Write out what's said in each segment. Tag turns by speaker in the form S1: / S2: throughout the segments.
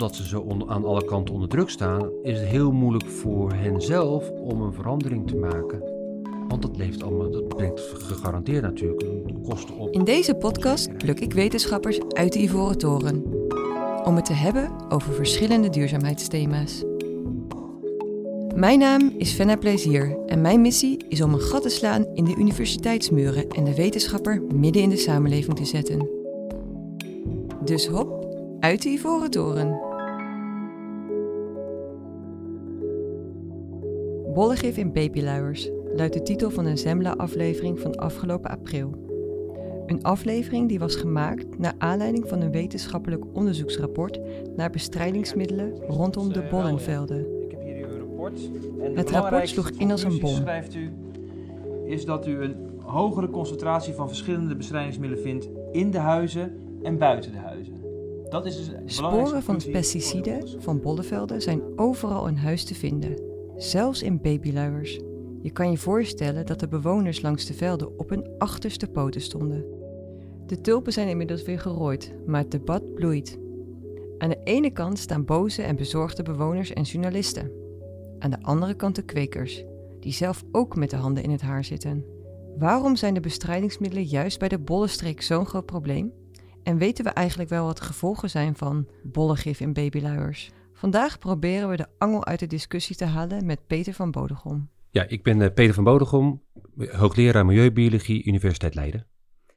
S1: omdat ze zo aan alle kanten onder druk staan, is het heel moeilijk voor hen zelf om een verandering te maken. Want dat, leeft allemaal, dat brengt gegarandeerd natuurlijk kosten op.
S2: In deze podcast pluk ik wetenschappers uit de Ivoren Toren. Om het te hebben over verschillende duurzaamheidsthema's. Mijn naam is Fenna Plezier en mijn missie is om een gat te slaan in de universiteitsmuren en de wetenschapper midden in de samenleving te zetten. Dus hop, uit de Ivoren Toren. Bollegif in babyluiers luidt de titel van een Zembla-aflevering van afgelopen april. Een aflevering die was gemaakt naar aanleiding van een wetenschappelijk onderzoeksrapport naar bestrijdingsmiddelen rondom de bollenvelden.
S3: Ik heb hier uw rapport. En de
S2: Het rapport sloeg in als een bom.
S3: schrijft u, is dat u een hogere concentratie van verschillende bestrijdingsmiddelen vindt in de huizen en buiten de huizen. Dat is dus
S2: Sporen van pesticiden van bollenvelden zijn overal in huis te vinden, zelfs in babyluiers. Je kan je voorstellen dat de bewoners langs de velden op hun achterste poten stonden. De tulpen zijn inmiddels weer gerooid, maar het debat bloeit. Aan de ene kant staan boze en bezorgde bewoners en journalisten. Aan de andere kant de kwekers, die zelf ook met de handen in het haar zitten. Waarom zijn de bestrijdingsmiddelen juist bij de bollenstreek zo'n groot probleem? En weten we eigenlijk wel wat de gevolgen zijn van bollegif in babyluiers? Vandaag proberen we de angel uit de discussie te halen met Peter van Bodegom.
S1: Ja, ik ben eh, Peter van Bodegom, hoogleraar Milieubiologie, Universiteit Leiden.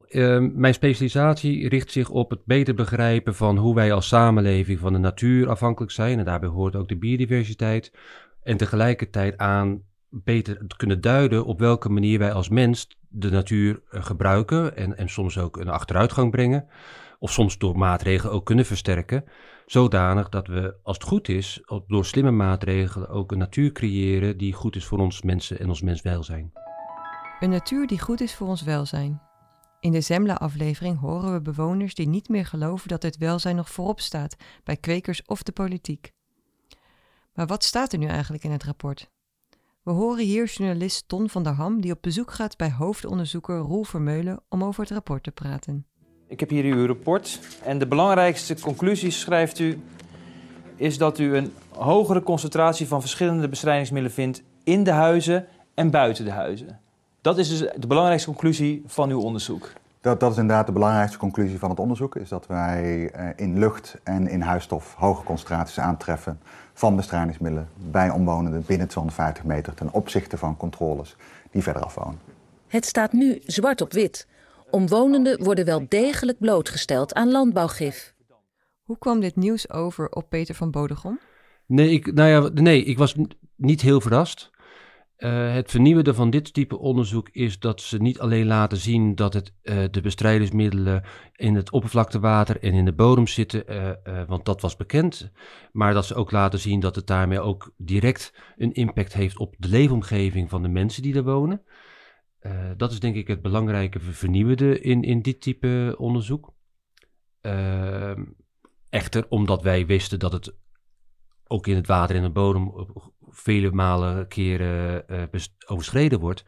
S1: Ehm, mijn specialisatie richt zich op het beter begrijpen van hoe wij als samenleving van de natuur afhankelijk zijn. En daarbij hoort ook de biodiversiteit. En tegelijkertijd aan beter te kunnen duiden op welke manier wij als mens de natuur eh, gebruiken. En, en soms ook een achteruitgang brengen. Of soms door maatregelen ook kunnen versterken. Zodanig dat we, als het goed is, door slimme maatregelen ook een natuur creëren die goed is voor ons mensen en ons menswelzijn.
S2: Een natuur die goed is voor ons welzijn. In de Zembla-aflevering horen we bewoners die niet meer geloven dat het welzijn nog voorop staat bij kwekers of de politiek. Maar wat staat er nu eigenlijk in het rapport? We horen hier journalist Ton van der Ham die op bezoek gaat bij hoofdonderzoeker Roel Vermeulen om over het rapport te praten.
S3: Ik heb hier uw rapport. En de belangrijkste conclusie, schrijft u, is dat u een hogere concentratie van verschillende bestrijdingsmiddelen vindt in de huizen en buiten de huizen. Dat is dus de belangrijkste conclusie van uw onderzoek.
S4: Dat, dat is inderdaad de belangrijkste conclusie van het onderzoek, is dat wij eh, in lucht en in huisstof hoge concentraties aantreffen van bestrijdingsmiddelen bij omwonenden binnen 250 meter ten opzichte van controles die verder af wonen.
S5: Het staat nu zwart op wit. Omwonenden worden wel degelijk blootgesteld aan landbouwgif.
S2: Hoe kwam dit nieuws over op Peter van Bodegom?
S1: Nee, ik, nou ja, nee, ik was niet heel verrast. Eh, het vernieuwende van dit type onderzoek is dat ze niet alleen laten zien dat het, eh, de bestrijdingsmiddelen in het oppervlaktewater en in de bodem zitten, eh, eh, want dat was bekend, maar dat ze ook laten zien dat het daarmee ook direct een impact heeft op de leefomgeving van de mensen die er wonen. Eh, dat is denk ik het belangrijke ver- vernieuwende in, in dit type onderzoek. Ehm, echter, omdat wij wisten dat het ook in het water en de bodem vele malen keren eh, overschreden wordt,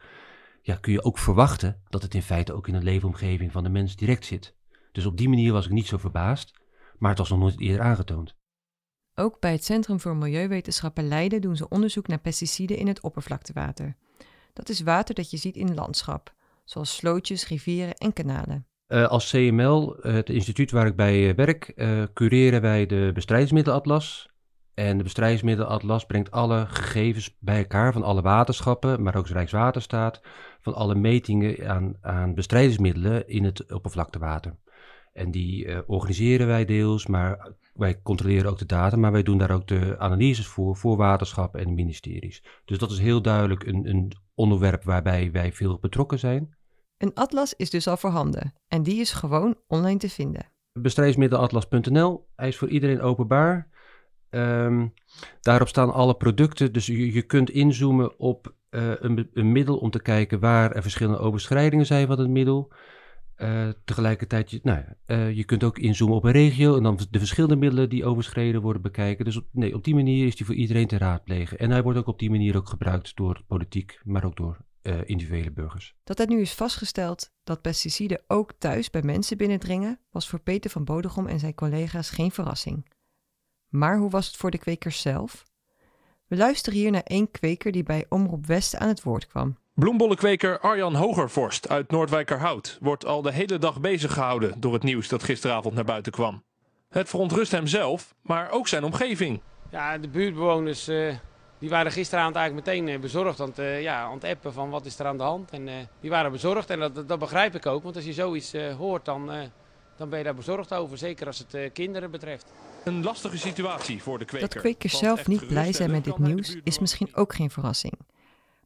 S1: ja, kun je ook verwachten dat het in feite ook in de leefomgeving van de mens direct zit. Dus op die manier was ik niet zo verbaasd, maar het was nog nooit eerder aangetoond.
S2: Ook bij het Centrum voor Milieuwetenschappen Leiden doen ze onderzoek naar pesticiden in het oppervlaktewater. Dat is water dat je ziet in landschap, zoals slootjes, rivieren en kanalen.
S1: Eh, als CML, eh, het instituut waar ik bij eh, werk, cureren wij de bestrijdingsmiddelatlas. En de bestrijdingsmiddelatlas brengt alle gegevens bij elkaar van alle waterschappen, maar ook Rijkswaterstaat, van alle metingen aan, aan bestrijdingsmiddelen in het oppervlaktewater. En die organiseren wij deels, maar wij controleren ook de data, maar wij doen daar ook de analyses voor, voor waterschappen en ministeries. Dus dat is heel duidelijk een, een onderwerp waarbij wij veel betrokken zijn.
S2: Een atlas is dus al voorhanden en die is gewoon online te vinden.
S1: bestrijdingsmiddelatlas.nl. Hij is voor iedereen openbaar. Ehm, daarop staan alle producten, dus je, je kunt inzoomen op eh, een, een middel om te kijken waar er verschillende overschrijdingen zijn van het middel. Eh, tegelijkertijd, je, nou, eh, je kunt ook inzoomen op een regio en dan de verschillende middelen die overschreden worden bekijken. Dus op, nee, op die manier is die voor iedereen te raadplegen. En hij wordt ook op die manier ook gebruikt door politiek, maar ook door eh, individuele burgers.
S2: Dat het nu is vastgesteld dat pesticiden ook thuis bij mensen binnendringen, was voor Peter van Bodegom en zijn collega's geen verrassing. Maar hoe was het voor de kwekers zelf? We luisteren hier naar één kweker die bij Omroep West aan het woord kwam.
S6: Bloembollenkweker Arjan Hogervorst uit Noordwijkerhout wordt al de hele dag bezig gehouden door het nieuws dat gisteravond naar buiten kwam. Het verontrust hem zelf, maar ook zijn omgeving.
S7: Ja, de buurtbewoners uh, die waren gisteravond eigenlijk meteen uh, bezorgd aan het, uh, ja, aan het appen van wat is er aan de hand. En die waren bezorgd en dat, dat begrijp ik ook, want als je zoiets hoort dan, dan ben je daar bezorgd over. Zeker als het kinderen betreft.
S6: Een lastige situatie voor de kweker.
S2: Dat kwekers zelf niet blij zijn met dit nieuws is misschien ook geen verrassing.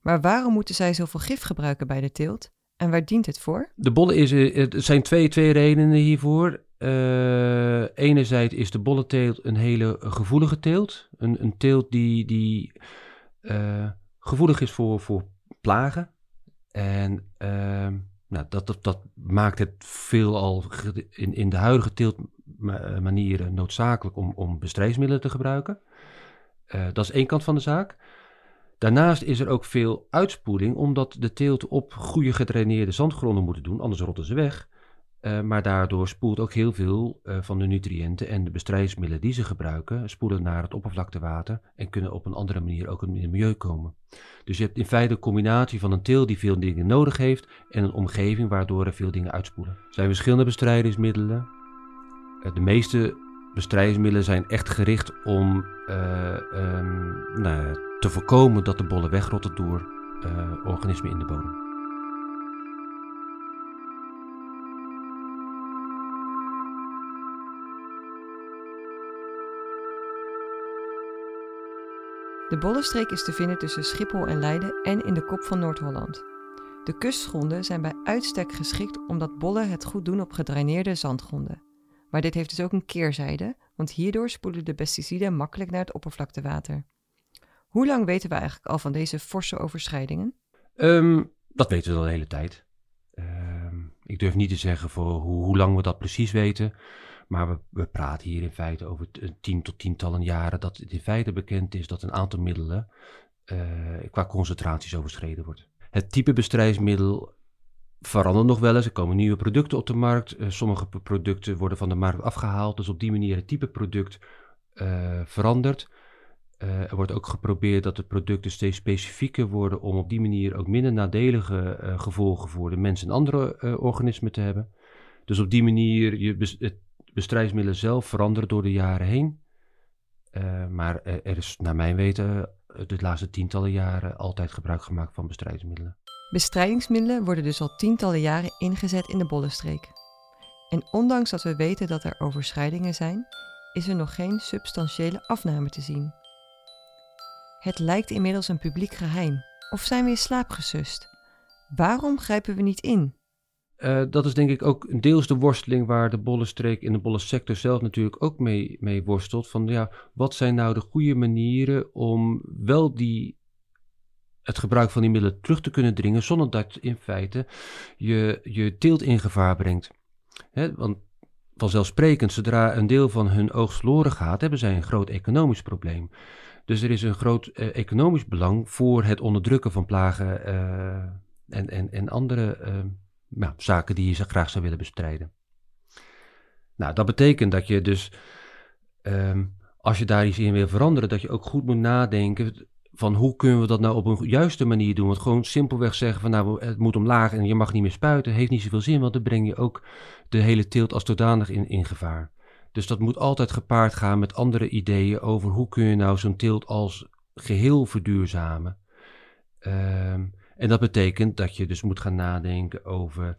S2: Maar waarom moeten zij zoveel gif gebruiken bij de teelt? En waar dient het voor?
S1: De bollen is, er zijn twee, twee redenen hiervoor. Uh, enerzijds is de bollenteelt een hele gevoelige teelt. Een, een teelt die, die uh, gevoelig is voor, voor plagen. En uh, nou, dat, dat, dat maakt het veelal in, in de huidige teeltmanieren noodzakelijk om, om bestrijdingsmiddelen te gebruiken. dat is één kant van de zaak. Daarnaast is er ook veel uitspoeling, omdat de teelt op goede gedraineerde zandgronden moeten doen, anders rotten ze weg. Uh, maar daardoor spoelt ook heel veel van de nutriënten en de bestrijdingsmiddelen die ze gebruiken, spoelen naar het oppervlaktewater en kunnen op een andere manier ook in het milieu komen. Dus je hebt in feite een combinatie van een teelt die veel dingen nodig heeft en een omgeving waardoor er veel dingen uitspoelen. Er zijn verschillende bestrijdingsmiddelen. Uh, de meeste bestrijdingsmiddelen zijn echt gericht om um, nou, te voorkomen dat de bollen wegrotten door organismen in de bodem.
S2: De Bollenstreek is te vinden tussen Schiphol en Leiden en in de kop van Noord-Holland. De kustgronden zijn bij uitstek geschikt omdat bollen het goed doen op gedraineerde zandgronden. Maar dit heeft dus ook een keerzijde, want hierdoor spoelen de pesticiden makkelijk naar het oppervlaktewater. Hoe lang weten we eigenlijk al van deze forse overschrijdingen?
S1: Um, dat weten we al de hele tijd. Um, ik durf niet te zeggen voor hoe, hoe lang we dat precies weten. Maar we, we, praten hier in feite over tien tot tientallen jaren dat het in feite bekend is dat een aantal middelen uh, qua concentraties overschreden wordt. Het type bestrijdingsmiddel verandert nog wel eens. Er komen nieuwe producten op de markt. Uh, sommige producten worden van de markt afgehaald. Dus op die manier het type product uh, verandert. er wordt ook geprobeerd dat de producten steeds specifieker worden om op die manier ook minder nadelige gevolgen voor de mens en andere organismen te hebben. Dus op die manier je bestrijdingsmiddelen zelf veranderen door de jaren heen. Maar er is naar mijn weten eh, de laatste tientallen jaren altijd gebruik gemaakt van bestrijdingsmiddelen.
S2: Bestrijdingsmiddelen worden dus al tientallen jaren ingezet in de bollenstreek. En ondanks dat we weten dat er overschrijdingen zijn, is er nog geen substantiële afname te zien. Het lijkt inmiddels een publiek geheim. Of zijn we in? Waarom grijpen we niet in?
S1: Uh, dat is denk ik ook deels de worsteling waar de bollenstreek in de bollensector zelf natuurlijk ook mee, mee worstelt. Van ja, wat zijn nou de goede manieren om wel die, het gebruik van die middelen terug te kunnen dringen zonder dat in feite je, je teelt in gevaar brengt. Hè, want vanzelfsprekend, zodra een deel van hun oogst verloren gaat, hebben zij een groot economisch probleem. Dus er is een groot uh, economisch belang voor het onderdrukken van plagen uh, en, en, en andere nou, zaken die je graag zou willen bestrijden. Nou, dat betekent dat je dus, um, als je daar iets in wil veranderen, dat je ook goed moet nadenken van hoe kunnen we dat nou op een juiste manier doen. Want gewoon simpelweg zeggen van nou, het moet omlaag en je mag niet meer spuiten, heeft niet zoveel zin, want dan breng je ook de hele teelt als zodanig in, in gevaar. Dus dat moet altijd gepaard gaan met andere ideeën over hoe kun je nou zo'n teelt als geheel verduurzamen. Um, en dat betekent dat je dus moet gaan nadenken over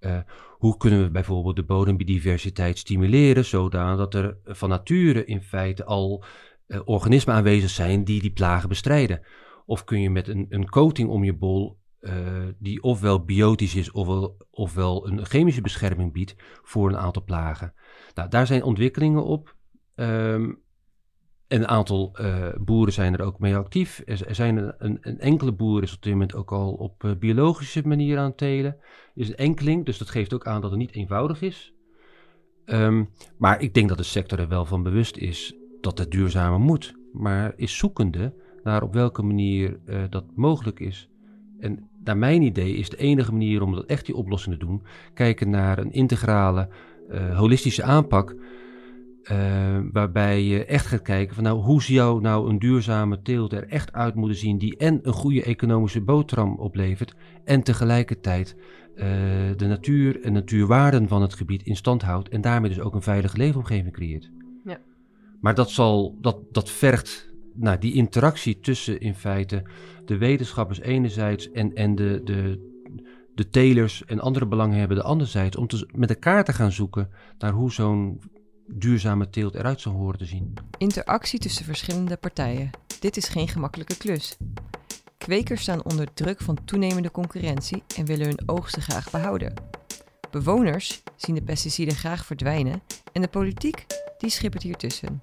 S1: uh, hoe kunnen we bijvoorbeeld de bodembiodiversiteit stimuleren, zodat er van nature in feite al uh, organismen aanwezig zijn die die plagen bestrijden. Of kun je met een, een coating om je bol, uh, die ofwel biotisch is ofwel, ofwel een chemische bescherming biedt voor een aantal plagen. Nou, daar zijn ontwikkelingen op. Um, een aantal uh, boeren zijn er ook mee actief. Er, zijn een, een, enkele boer is op dit moment ook al op biologische manier aan het telen. Is een enkeling, dus dat geeft ook aan dat het niet eenvoudig is. Um, maar ik denk dat de sector er wel van bewust is dat het duurzamer moet. Maar is zoekende naar op welke manier uh, dat mogelijk is. En naar mijn idee is de enige manier om dat echt die oplossing te doen, kijken naar een integrale, holistische aanpak Uh, waarbij je echt gaat kijken van nou, hoe zou nou een duurzame teelt er echt uit moeten zien die en een goede economische boterham oplevert en tegelijkertijd de natuur en natuurwaarden van het gebied in stand houdt en daarmee dus ook een veilige leefomgeving creëert. Maar dat, zal, dat, dat vergt nou, die interactie tussen in feite de wetenschappers enerzijds en, en de, de, de telers en andere belanghebbenden anderzijds, om te, met elkaar te gaan zoeken naar hoe zo'n duurzame teelt eruit zou horen te zien.
S2: Interactie tussen verschillende partijen. Dit is geen gemakkelijke klus. Kwekers staan onder druk van toenemende concurrentie en willen hun oogsten graag behouden. Bewoners zien de pesticiden graag verdwijnen en de politiek die schippert hier tussen.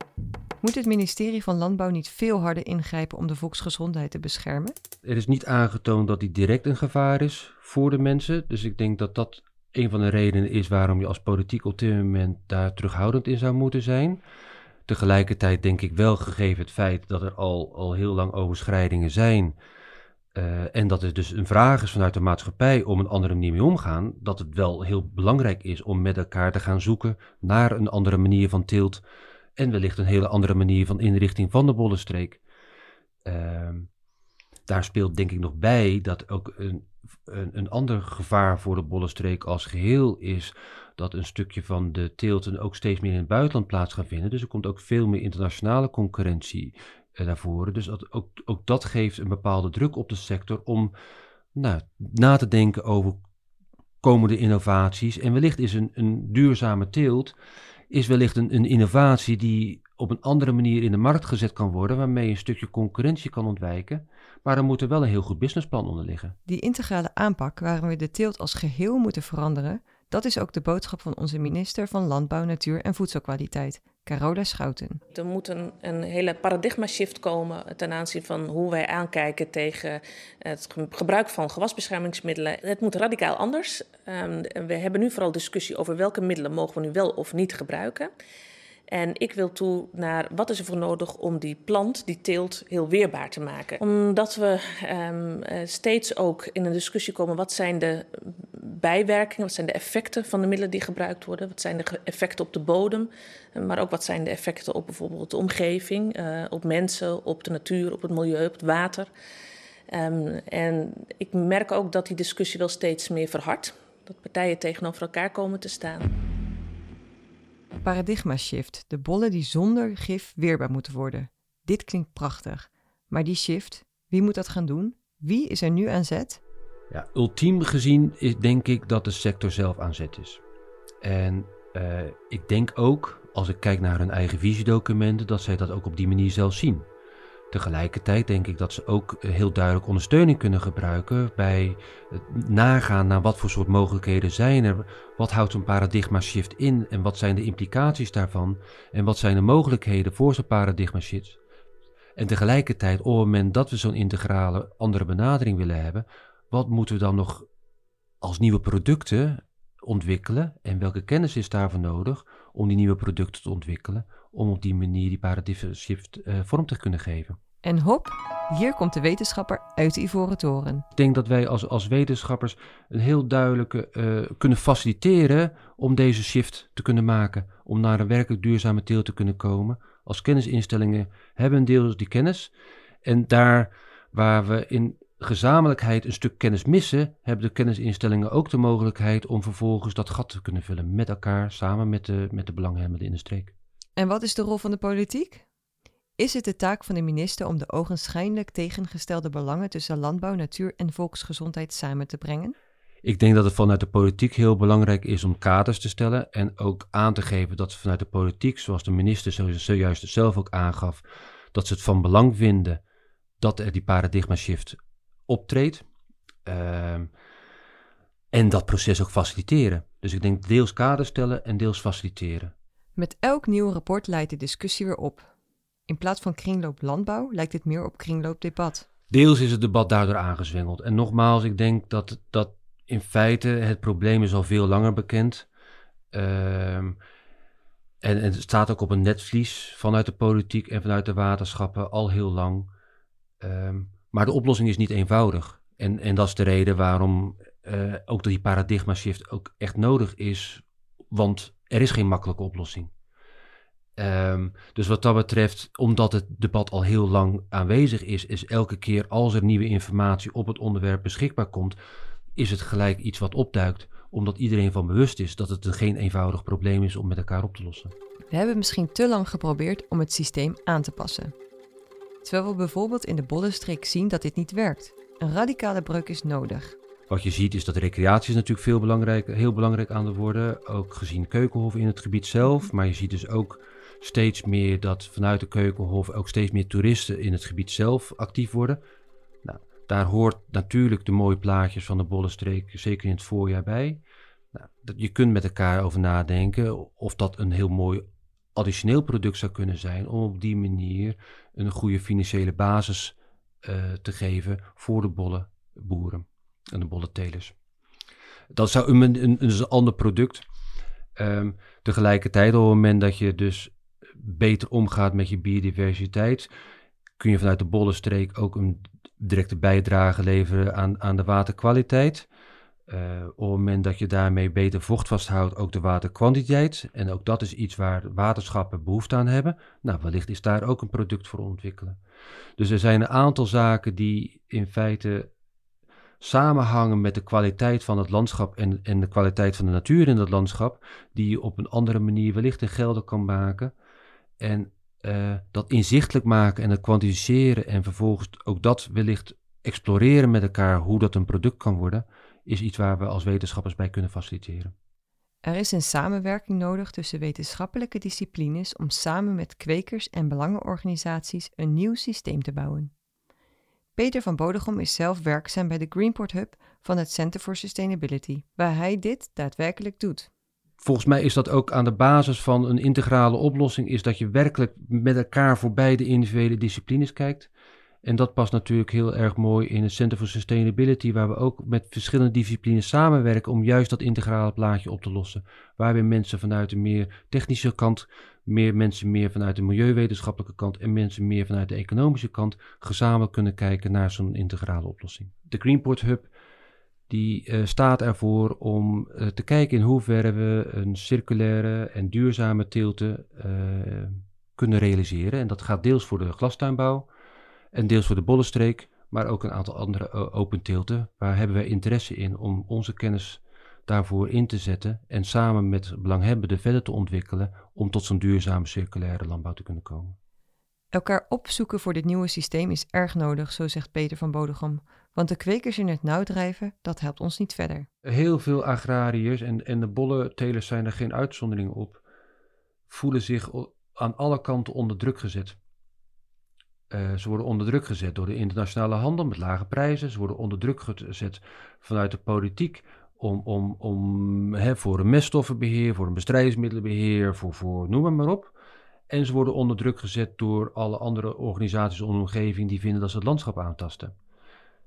S2: Moet het ministerie van Landbouw niet veel harder ingrijpen om de volksgezondheid te beschermen?
S1: Er is niet aangetoond dat die direct een gevaar is voor de mensen. Dus ik denk dat dat een van de redenen is waarom je als politiek op dit moment daar terughoudend in zou moeten zijn. Tegelijkertijd denk ik wel, gegeven het feit dat er al, al heel lang overschrijdingen zijn. Uh, en dat er dus een vraag is vanuit de maatschappij om een andere manier mee omgaan, dat het wel heel belangrijk is om met elkaar te gaan zoeken naar een andere manier van teelt en wellicht een hele andere manier van inrichting van de bollenstreek. Uh, daar speelt denk ik nog bij dat ook een, een, een ander gevaar voor de bollenstreek als geheel is dat een stukje van de teelten ook steeds meer in het buitenland plaats gaan vinden. Dus er komt ook veel meer internationale concurrentie voren. Dus dat, ook, ook dat geeft een bepaalde druk op de sector om nou, na te denken over komende innovaties. En wellicht is een, een duurzame teelt is wellicht een, een innovatie die op een andere manier in de markt gezet kan worden, waarmee een stukje concurrentie kan ontwijken. Maar dan moet er wel een heel goed businessplan onder liggen.
S2: Die integrale aanpak waarin we de teelt als geheel moeten veranderen, dat is ook de boodschap van onze minister van Landbouw, Natuur en Voedselkwaliteit, Carola Schouten.
S8: Er moet een, hele paradigma-shift komen ten aanzien van hoe wij aankijken tegen het gebruik van gewasbeschermingsmiddelen. Het moet radicaal anders. Um, we hebben nu vooral discussie over welke middelen mogen we nu wel of niet gebruiken. En ik wil toe naar wat is er voor nodig om die plant, die teelt, heel weerbaar te maken. Omdat we um, steeds ook in een discussie komen, wat zijn de bijwerkingen, wat zijn de effecten van de middelen die gebruikt worden, wat zijn de effecten op de bodem, maar ook wat zijn de effecten op bijvoorbeeld de omgeving, uh, op mensen, op de natuur, op het milieu, op het water. Um, en ik merk ook dat die discussie wel steeds meer verhardt, dat partijen tegenover elkaar komen te staan
S2: paradigma shift, de bollen die zonder gif weerbaar moeten worden. Dit klinkt prachtig, maar die shift, wie moet dat gaan doen? Wie is er nu aan zet?
S1: Ja, ultiem gezien is, denk ik dat de sector zelf aan zet is. En uh, ik denk ook, als ik kijk naar hun eigen visiedocumenten, dat zij dat ook op die manier zelf zien. Tegelijkertijd denk ik dat ze ook eh, heel duidelijk ondersteuning kunnen gebruiken bij het nagaan naar wat voor soort mogelijkheden zijn er. Wat houdt zo'n paradigma shift in en wat zijn de implicaties daarvan? En wat zijn de mogelijkheden voor zo'n paradigma shift? En tegelijkertijd, op het moment dat we zo'n integrale andere benadering willen hebben, wat moeten we dan nog als nieuwe producten ontwikkelen en welke kennis is daarvoor nodig om die nieuwe producten te ontwikkelen, om op die manier die paradigma shift uh, vorm te kunnen geven.
S2: En hop, hier komt de wetenschapper uit de Ivoren Toren.
S1: Ik denk dat wij als, als wetenschappers een heel duidelijke uh, kunnen faciliteren om deze shift te kunnen maken, om naar een werkelijk duurzame teel te kunnen komen. Als kennisinstellingen hebben een deel die kennis en daar waar we in gezamenlijkheid een stuk kennis missen, hebben de kennisinstellingen ook de mogelijkheid om vervolgens dat gat te kunnen vullen met elkaar, samen met de, met de belanghebbenden in de streek.
S2: En wat is de rol van de politiek? Is het de taak van de minister om de ogenschijnlijk tegengestelde belangen tussen landbouw, natuur en volksgezondheid samen te brengen?
S1: Ik denk dat het vanuit de politiek heel belangrijk is om kaders te stellen en ook aan te geven dat ze vanuit de politiek, zoals de minister zojuist zelf ook aangaf, dat ze het van belang vinden dat er die paradigma shift optreedt. Uh, en dat proces ook faciliteren. Dus ik denk deels kaders stellen en deels faciliteren.
S2: Met elk nieuw rapport leidt de discussie weer op. In plaats van kringloop landbouw lijkt het meer op kringloop debat.
S1: Deels is het debat daardoor aangezwengeld. En nogmaals, ik denk dat, dat in feite het probleem is al veel langer bekend. Uh, en, en, het staat ook op een netvlies vanuit de politiek en vanuit de waterschappen al heel lang. Uh, maar de oplossing is niet eenvoudig. En, en dat is de reden waarom uh, ook die paradigma shift ook echt nodig is. Want er is geen makkelijke oplossing. Ehm, dus wat dat betreft, omdat het debat al heel lang aanwezig is, is elke keer als er nieuwe informatie op het onderwerp beschikbaar komt, is het gelijk iets wat opduikt, omdat iedereen van bewust is dat het een geen eenvoudig probleem is om met elkaar op te lossen.
S2: We hebben misschien te lang geprobeerd om het systeem aan te passen. Terwijl we bijvoorbeeld in de Bollenstreek zien dat dit niet werkt. Een radicale breuk is nodig.
S1: Wat je ziet is dat recreatie is natuurlijk veel belangrijk, heel belangrijk aan het worden. Ook gezien Keukenhof in het gebied zelf. Maar je ziet dus ook steeds meer dat vanuit de Keukenhof ook steeds meer toeristen in het gebied zelf actief worden. Nou, daar hoort natuurlijk de mooie plaatjes van de Bollenstreek zeker in het voorjaar bij. Nou, je kunt met elkaar over nadenken of dat een heel mooi additioneel product zou kunnen zijn om op die manier een goede financiële basis uh, te geven voor de bollenboeren en de bollentelers. Dat zou een, een, een, een ander product. Um, tegelijkertijd, op het moment dat je dus beter omgaat met je biodiversiteit, kun je vanuit de bollenstreek ook een directe bijdrage leveren aan, aan de waterkwaliteit. Uh, op het moment dat je daarmee beter vocht vasthoudt, ook de waterkwantiteit. En ook dat is iets waar waterschappen behoefte aan hebben. Nou, wellicht is daar ook een product voor ontwikkelen. Dus er zijn een aantal zaken die in feite samenhangen met de kwaliteit van het landschap en, en de kwaliteit van de natuur in dat landschap, die je op een andere manier wellicht in gelden kan maken. En uh, dat inzichtelijk maken en het kwantificeren en vervolgens ook dat wellicht exploreren met elkaar hoe dat een product kan worden, is iets waar we als wetenschappers bij kunnen faciliteren.
S2: Er is een samenwerking nodig tussen wetenschappelijke disciplines om samen met kwekers en belangenorganisaties een nieuw systeem te bouwen. Peter van Bodegom is zelf werkzaam bij de Greenport Hub van het Center for Sustainability, waar hij dit daadwerkelijk doet.
S1: Volgens mij is dat ook aan de basis van een integrale oplossing, is dat je werkelijk met elkaar voorbij de individuele disciplines kijkt en dat past natuurlijk heel erg mooi in het Center for Sustainability, waar we ook met verschillende disciplines samenwerken om juist dat integrale plaatje op te lossen. Waarbij mensen vanuit de meer technische kant, meer mensen meer vanuit de milieuwetenschappelijke kant en mensen meer vanuit de economische kant gezamenlijk kunnen kijken naar zo'n integrale oplossing. De Greenport Hub die uh, staat ervoor om uh, te kijken in hoeverre we een circulaire en duurzame teelte uh, kunnen realiseren. En dat gaat deels voor de glastuinbouw, en deels voor de bollenstreek, maar ook een aantal andere uh, open teelten. Waar hebben wij interesse in om onze kennis daarvoor in te zetten en samen met belanghebbenden verder te ontwikkelen om tot zo'n duurzame circulaire landbouw te kunnen komen.
S2: Elkaar opzoeken voor dit nieuwe systeem is erg nodig, zo zegt Peter van Bodegom. Want de kwekers in het nauw drijven, dat helpt ons niet verder.
S1: Heel veel agrariërs, en, en de bollentelers zijn er geen uitzondering op, voelen zich aan alle kanten onder druk gezet. Uh, ze worden onder druk gezet door de internationale handel met lage prijzen. Ze worden onder druk gezet vanuit de politiek om, om, om, hè, voor een meststoffenbeheer, voor een bestrijdingsmiddelenbeheer, voor, voor noem maar op. En ze worden onder druk gezet door alle andere organisaties in de omgeving die vinden dat ze het landschap aantasten.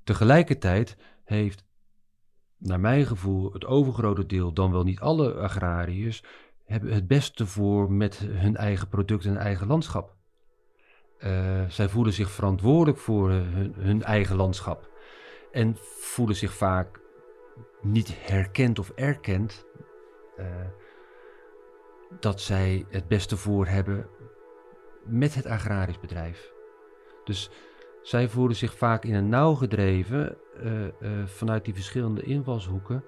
S1: Tegelijkertijd heeft, naar mijn gevoel, het overgrote deel, dan wel niet alle agrariërs, hebben het beste voor met hun eigen product en eigen landschap. Uh, zij voelen zich verantwoordelijk voor hun, hun, eigen landschap. En voelen zich vaak niet herkend of erkend uh, dat zij het beste voor hebben met het agrarisch bedrijf. Dus zij voelen zich vaak in een nauw gedreven vanuit die verschillende invalshoeken,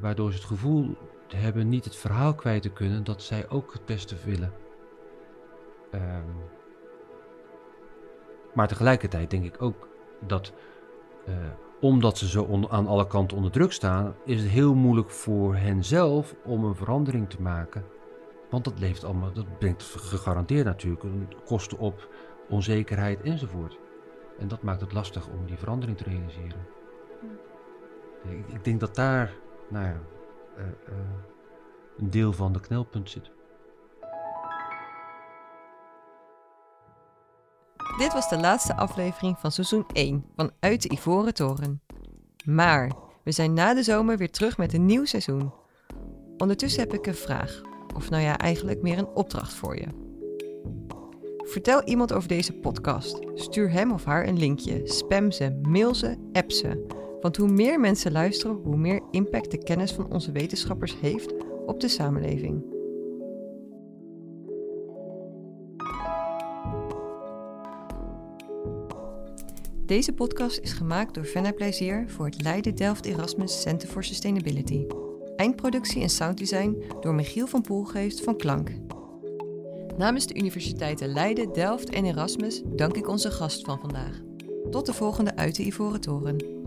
S1: waardoor ze het gevoel hebben niet het verhaal kwijt te kunnen dat zij ook het beste willen. Um, maar tegelijkertijd denk ik ook dat, uh, omdat ze zo aan alle kanten onder druk staan, is het heel moeilijk voor hen zelf om een verandering te maken. Want dat, leeft allemaal, dat brengt gegarandeerd natuurlijk kosten op, onzekerheid enzovoort. En dat maakt het lastig om die verandering te realiseren. Ik, ik, denk dat daar nou ja, uh, uh, een deel van de knelpunt zit.
S2: Dit was de laatste aflevering van seizoen 1 van Uit de Ivoren Toren. Maar we zijn na de zomer weer terug met een nieuw seizoen. Ondertussen heb ik een vraag, of nou ja, eigenlijk meer een opdracht voor je. Vertel iemand over deze podcast. Stuur hem of haar een linkje. Spam ze, mail ze, app ze. Want hoe meer mensen luisteren, hoe meer impact de kennis van onze wetenschappers heeft op de samenleving. Deze podcast is gemaakt door Fenna Plezier voor het Leiden Delft Erasmus Center for Sustainability. Eindproductie en sounddesign door Michiel van Poelgeest van Klank. Namens de universiteiten Leiden, Delft en Erasmus dank ik onze gast van vandaag. Tot de volgende uit de Ivoren Toren.